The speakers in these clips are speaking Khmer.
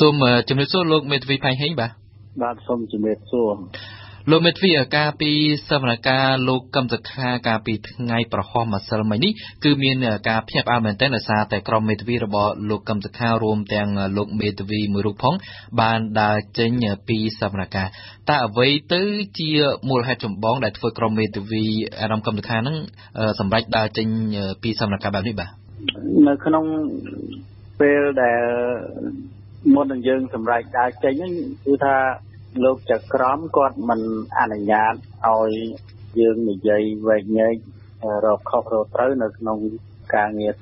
សូមជំរាបសួរលោកមេធាវីផៃហេងបាទបាទសូមជំរាបសួរលោកមេធាវីការពីសវនកម្មលោកកឹមសខាការពីថ្ងៃប្រហោះម្សិលមិញនេះគឺមានការភ្ញាក់ផ្អើលមែនទែនដោយសារតែក្រុមមេធាវីរបស់លោកកឹមសខារួមទាំងលោកមេធាវីមួយរូបផង បានដើរចេញពីសវនកម្មតើអ្វីទៅជាមូលហេតុចម្បងដែលធ្វើក្រុមមេធាវីអារម្មណ៍កឹមសខានឹងសម្រេចដើរចេញពីសវនកម្មបែបនេះបាទនៅក្នុងពេលដែល មុននឹងយើងសម្រេចដើរចេញហ្នឹងគឺថាលោកចក្រមគាត់មិនអនុញ្ញាតឲ្យយើងនិយាយវែកញែករកខុសរកត្រូវនៅក្នុងការងារ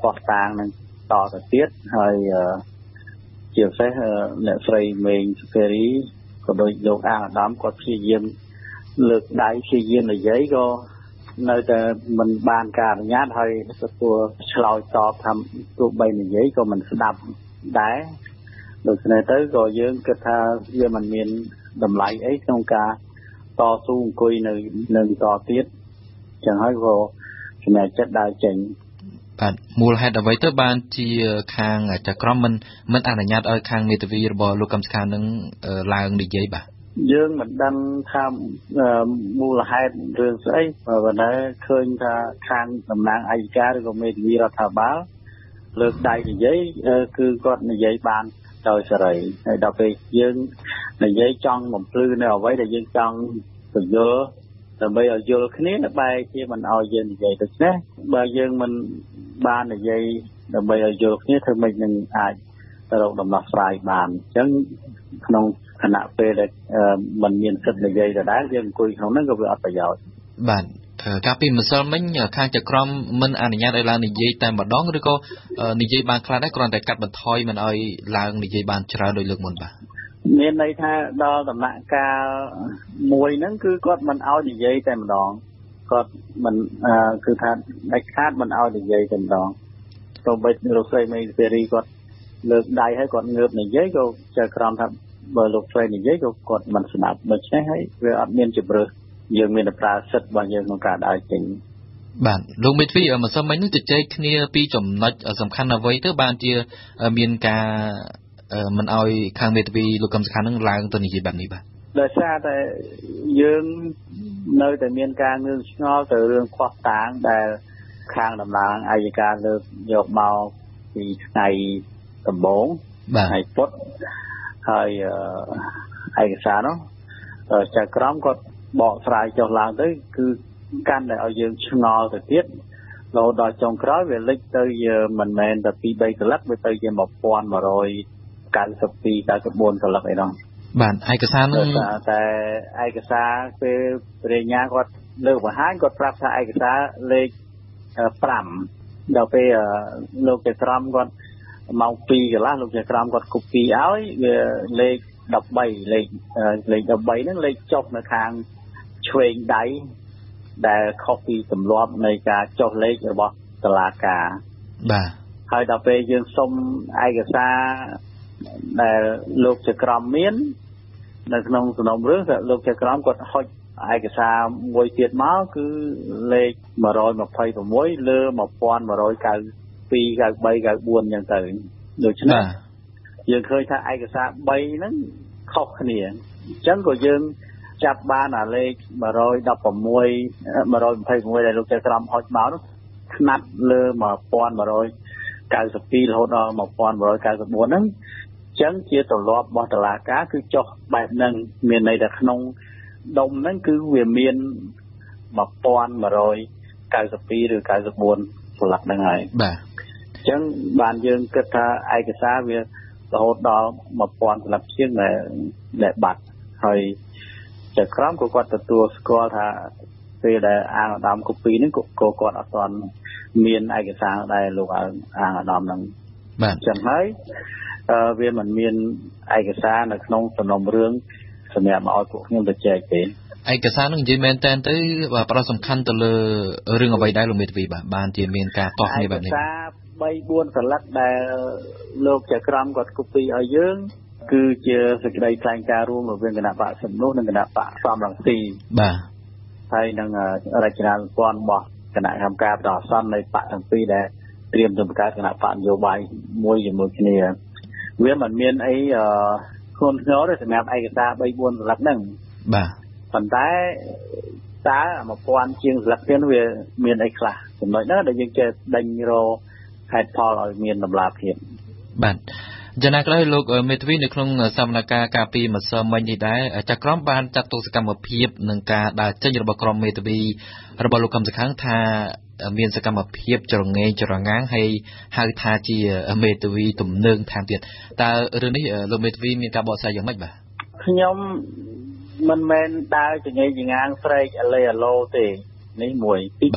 ខុសតាងនឹងតទៅទៀតហើយជាពិសេសអ្នកស្រីមេងសុភេរីក៏ដូចលោកអាងអាដាមគាត់ព្យាយាមលើកដៃព្យាយាមនិយាយក៏នៅតែមិនបានការអនុញ្ញាតហើយទទួលឆ្លើយតបថាទោះបីនិយាយក៏មិនស្ដាប់ដែរ ដូច្នេះទៅក៏យើងគិតថាវាមិនមានតម្លៃអីក្នុងការតស៊ូអង្គុយនៅនៅតទៀតចឹងហើយក៏សម្រេចចិត្តដើរចេញបាទមូលហេតុអ្វីទៅបានជាខាងចក្រមមិនមិនអនុញ្ញាតឲ្យខាងមេធាវីរបស់លោកកំសខានឹងឡើងនិយាយបាទយើងមិនដឹងថាមូលហេតុរឿងស្អីប៉ុន្តែឃើញថាខាងតំណាងអัยការឬក៏មេធាវីរដ្ឋាភិបាលលើកដៃនិយាយគឺគាត់និយាយបាន ដោយសេរីហើយដល់ពេលយើងនិយាយចង់បំភ្លឺនៅអ្វីដែលយើងចង់ពន្យល់ដើម្បីឲ្យយល់គ្នាបែរជាមិនឲ្យយើងនិយាយដូច្នេះបើយើងមិនបាននិយាយដើម្បីឲ្យយល់គ្នាធ្វើម៉េចនឹងអាចទៅរកដំណោះស្រាយបានអញ្ចឹងក្នុងគណៈពេលដែលมันមានសិទ្ធិនិយាយដដែលយើងអង្គុយក្នុងហ្នឹងក៏វាអត់ប្រយោជន៍បាទ កាលពីម្សិលមិញខាងចក្រមមិនអនុញ្ញាតឲ្យឡើងនិយាយតែម្ដងឬក៏និយាយបានខ្លះដែរគ្រាន់តែកាត់បន្ថយមិនឲ្យឡើងនិយាយបានច្រើនដោយលើកមុនបាទមានន័យថាដល់ដំណាក់កាលមួយហ្នឹងគឺគាត់មិនឲ្យនិយាយតែម្ដងគាត់មិនគឺថាដាច់ខាតមិនឲ្យនិយាយតែម្ដងទៅបីលោកស្រីមេសេរីគាត់លើកដៃឲ្យគាត់ងើបនិយាយក៏ចៅក្រមថាបើលោកស្រីនិយាយក៏គាត់មិនស្ដាប់ដូច្នេះហើយវាអត់មានជំរឿស យើងមានប្រើសិទ្ធិរបស់យើងក្នុងការដើរចេញបាទលោកមេទ្វីម្សិលមិញនេះជជែកគ្នាពីចំណុចសំខាន់អ្វីទៅបានជាមានការមិនអោយខាងមេទ្វីលោកកឹមសុខានឹងឡើងទៅនិយាយបែបនេះបាទដោយសារតែយើងនៅតែមានការងឿងឆ្ងល់ទៅរឿងខ្វះតាងដែលខាងតំណាងអัยការលើកយកមកពីថ្ងៃដំបូងថ្ងៃពុទ្ធហើយឯកសារនោះចៅក្រមគាត់ បកស្រាយចុះឡើងទៅគឺកាន់តែឲ្យយើងឆ្ងល់ទៅទៀតរហូតដល់ចុងក្រោយវាលេចទៅជាមិនមែនតែ2 3កលឹកវាទៅជា1192 94កលឹកអីនោះបាទឯកសារនោះតែឯកសារពេលប្រញ្ញាគាត់លើកបង្ហាញគាត់ប្រាប់ថាឯកសារលេខ5ដល់ពេលលោកចក្រមគាត់ម៉ោង2កន្លះលោកចក្រមគាត់ copy ឲ្យវាលេខ13លេខលេខ13ហ្នឹងលេខចុះនៅខាង ឆ្វេងដៃដែលខុសពីទម្លាប់នៃការចុះលេខរបស់តុលាការបាទហើយដល់ពេលយើងសុំឯកសារដែលលោកចក្រមមាន នៅក្នុងសំណុំរឿងលោកចក្រមគាត់ហុចឯកសារមួយទៀតមកគឺលេខ126លើ1192 93 94អញ្ចឹងទៅដូច្នេះយើងឃើញថាឯកសារ3ហ្នឹងខុសគ្នាអញ្ចឹងក៏យើង ចាប់បានអាលេខ116 126ដែលលោកចៅក្រមហុចមកនោះស្នាត់លើ1192រហូតដល់1194ហ្នឹងចឹងជាទម្លាប់របស់តឡាការគឺចុះបែបហ្នឹងមានន័យថាក្នុងដុំហ្នឹងគឺវាមាន1192ឬ94ស្លាកហ្នឹងហើយបាទអញ្ចឹងបានយើងគិតថាឯកសារវារហូតដល់1000ស្លាកជាងដែលដែលបាត់ហើយ ចៅក្រមក៏គាត់ទទួលស្គាល់ថាពេលដែលអាងអាដាមកូពីហ្នឹងក៏គាត់អត់ទាន់មានឯកសារដែលលោកអាងអាដាមហ្នឹងបាទចឹងហើយវាមិនមានឯកសារនៅក្នុងសំណុំរឿងសម្រាប់មកឲ្យពួកខ្ញុំទៅចែកទេឯកសារនឹងនិយាយមែនតើទៅបាទប្រសំខាន់ទៅលើរឿងអ្វីដែរលោកមេធាវីបាទបានជាមានការតោះគ្នាបែបនេះឯកសារ3 4សន្លឹកដែលលោកចក្រមគាត់គូពីឲ្យយើង គឺជាសេចក្តីថ្លែងការណ៍រួមរវាងគណៈបកសំនោះនិងគណៈបកសំរងស៊ីបាទហើយនឹងរចនាសម្ព័ន្ធរបស់គណៈកម្មការបន្តអាសន្ននៃបកទាំងពីរដែលត្រៀមទៅបង្កើតគណៈបកនយោបាយមួយជាមួយគ្នា វាមិនមានអីអឺធ្ងន់ធ្ងរទេសម្រាប់ឯកសារ3 4សន្លឹកហ្នឹងបាទប៉ុន្តែតើ1000ជាងសន្លឹកទៀតវាមានអីខ្លះចំណុចហ្នឹងដែលយើងចេះដេញរកហេតុផលឲ្យមានតម្លាភាពបាទ យ៉ាងណាក្តីលោកមេធាវីនៅក្នុងសកម្មភាពការពីម្សិលមិញនេះដែរចក្រមបានចាត់ទុកសកម្មភាពនឹងការដើរចេញរបស់ក្រុមមេធាវីរបស់លោកកឹមសុខាងថាមានសកម្មភាពចរងេងចរងាងហើយហៅថាជាមេធាវីទំនើងថែមទៀតតើរឿងនេះលោកមេធាវីមានការបកស្រាយយ៉ាងម៉េចបាទខ្ញុំមិនមែនដើរចងេងចងាងស្រែកអលេអាឡូទេនេះមួយទី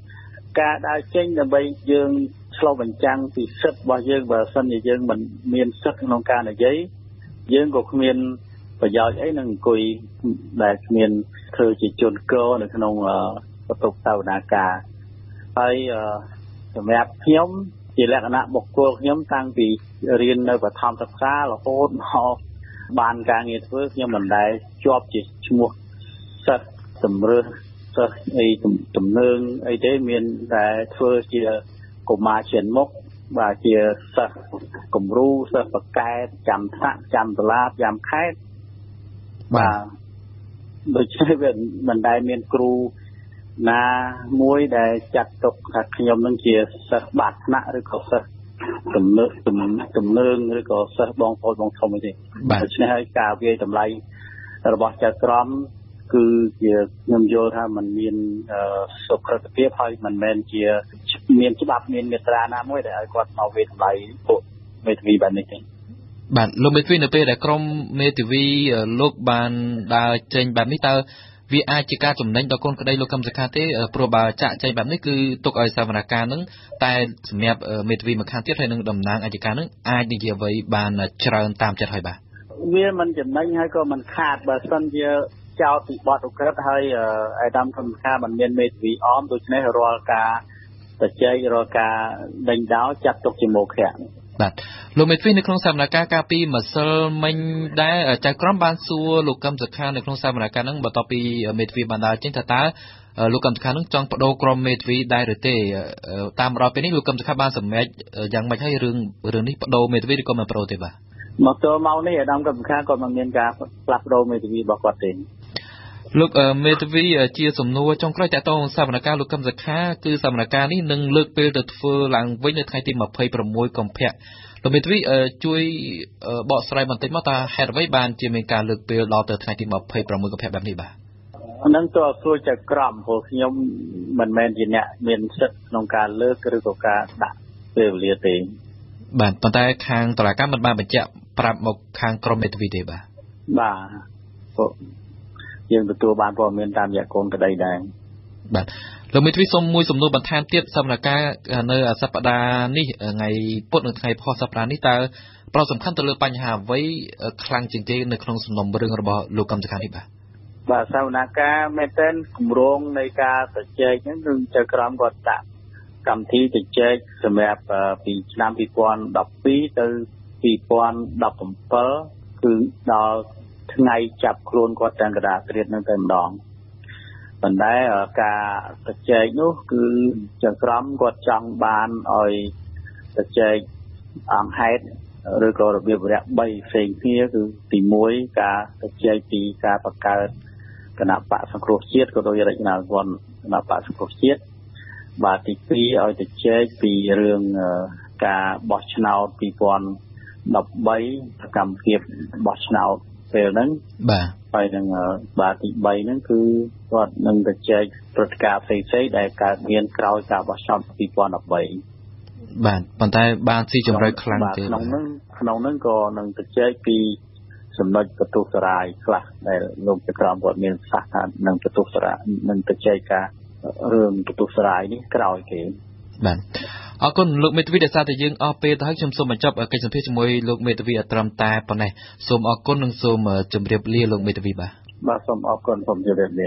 2ការដើរចេញដើម្បីយើង ឆ្លុះបញ្ចាំងពីសិទ្ធិរបស់យើងបើសិនជាយើងមិនមានសិទ្ធិក្នុងការនិយាយយើងក៏គ្មានប្រយោជន៍អីនឹងអង្គុយដែលគ្មានធ្វើជាជនកនៅក្នុងបន្ទប់សាវនាការហើយសម្រាប់ខ្ញុំជាលក្ខណៈបុគ្គលខ្ញុំតាំងពីរៀននៅបឋមសិក្សារហូតមកបានការងារធ្វើខ្ញុំមិនដែលជាប់ជាឈ្មោះសិស្សសម្រើសសិស្សអីទំនើងអីទេមានតែធ្វើជា កុមារជាមុខបាទជាសិស្សគំរូសិស្សបកែតចាំថ្នាក់ចាំសាលាចាំខេត្តបាទដូច្នេះវាមិនដែលមានគ្រូណាមួយដែលចាត់ទុកថាខ្ញុំនឹងជាសិស្សបាត់ថ្នាក់ឬក៏សិស្សទំនើងទំនើងឬក៏សិស្សបងប្អូនបងធំអីទេដូច្នេះហើយការវាយតម្លៃរបស់ចៅក្រម គឺជាខ្ញុំយល់ថាมันមានសុខភាព ហើយមិនមែនជាមានច្បាប់មានមេត្រាណាមួយដែលឲ្យគាត់មកវាតម្លៃពួកមេធាវីបែបនេះទេបាទលោកមេធាវីនៅពេលដែលក្រុមមេធាវីលោកបានដើរចេញបែបនេះតើវាអាចជាការចំណេញដល់កូនក្តីលោកកឹមសុខាទេព្រោះបើចាក់ចែងបែបនេះគឺទុកឲ្យសវនកម្មនឹងតែសម្រាប់មេធាវីម្ខាងទៀតហើយនឹងតំណាងអัยការនឹងអាចនិយាយអ្វីបានច្រើនតាមចិត្តហើយបាទវាមិនចំណេញហើយក៏មិនខាតបើសិនជា ចោតពីបទឧក្រិដ្ឋហើយអាដាមកឹមសុខាមិនមានមេធាវីអមដូច្នេះរាល់ការប្រជែករាល់ការដេញដោលចាត់ទុកជាមោឃៈបាទលោកមេទ្វីនៅក្នុងសកម្មភាពការពីម្សិលមិញដែរចៅក្រមបានសួរលោកកឹមសុខានៅក្នុងសកម្មភាពហ្នឹងបន្ទាប់ពីមេទ្វីបានដើរចេញថាតើលោកកឹមសុខានឹងចង់បដូរក្រុមមេទ្វីដែរឬទេតាមរយៈពេលនេះលោកកឹមសុខាបានសម្រេចយ៉ាងម៉េចហើយរឿងរឿងនេះបដូរមេទ្វីឬក៏មិនបដូរទេបាទមកទល់មកនេះអាដាមកឹមសុខាក៏មិនមានការផ្លាស់ប្ដូរមេទ្វីរបស់គាត់ទេ លោកមេធាវីជាសំណួរចុងក្រោយតទៅសវនកម្មលោកកឹមសុខាគឺសវនកម្មនេះនឹងលើកពេលទៅធ្វើឡើងវិញនៅថ្ងៃទី26កុម្ភៈលោកមេធាវីជួយបកស្រាយបន្តិចមកតើហេតុអ្វីបានជាមានការលើកពេលដល់ទៅថ្ងៃទី26កុម្ភៈបែបនេះបាទហ្នឹងទៅសួរចៅក្រមព្រោះខ្ញុំមិនមែនជាអ្នកមានសិទ្ធិក្នុងការលើកឬក៏ការដាក់ពេលវេលាទេបាទប៉ុន្តែខាងតឡាការមិនបានបញ្ជាក់ប្រាប់មកខាងក្រមមេធាវីទេបាទបាទ យើងទទួលបានព័ត៌មានតាមរយៈកូនក្តីដែរបាទលោកមេធាវីសូមមួយសំណួរបន្ថែមទៀតសម្រាប់ការនៅសប្តាហ៍នេះថ្ងៃពុធនិងថ្ងៃផុសសប្តាហ៍នេះតើប្រសំខាន់ទៅលើបញ្ហាអ្វីខ្លាំងជាងគេនៅក្នុងសំណុំរឿងរបស់លោកកម្មសខានេះបាទបាទសវនកម្មមែនទែនគម្រោងនៃការទៅជែកហ្នឹងគឺចៅក្រមគាត់ដាក់កម្មវិធីទៅជែកសម្រាប់ពីឆ្នាំ2012ទៅ2017គឺដល់ ថ្ងៃចាប់ខ្លួនគាត់ទាំងកដាត្រៀតនឹងតែម្ដងប៉ុន្តែការប្រជែកនោះគឺចង្ក្រមគាត់ចង់បានឲ្យប្រជែកអង្គហេតុឬក៏របៀបវរៈ3ផ្សេងគ្នាគឺទី1ការប្រជែកពីការបង្កើតគណៈបកសង្គ្រោះជាតិក៏ដូចរចនាសម្ព័ន្ធគណៈបកសង្គ្រោះជាតិបាទទី2ឲ្យទៅជែកពីរឿងការបោះឆ្នោត2013សកម្មភាពបោះឆ្នោត ពេលហ្នឹងបាទហើយនឹងបាទទី3ហ្នឹងគឺគាត់នឹងទៅចែកព្រឹត្តិការណ៍ផ្សេងៗដែលកើតមានក្រោយការបោះឆ្នោត2013បាទប៉ុន្តែបានស៊ីជម្រៅខ្លាំងទេក្នុងហ្នឹងក្នុងហ្នឹងក៏នឹងទៅចែកពីចំណុចបទុសរាយខ្លះដែលលោកចក្រមគាត់មានប្រសាសន៍ថានឹងបទុសរាយនឹងទៅចែកការរឿងបទុសរាយនេះក្រោយគេបាទ អរគុណលោកមេធាវីដែលសារតែយើងអស់ពេលទៅហើយខ្ញុំសូមបញ្ចប់កិច្ចសម្ភាសជាមួយលោកមេធាវីត្រឹមតែប៉ុណ្ណេះសូមអរគុណនិងសូមជម្រាបលាលោកមេធាវីបាទបាទសូមអរគុណសូមជម្រាបលា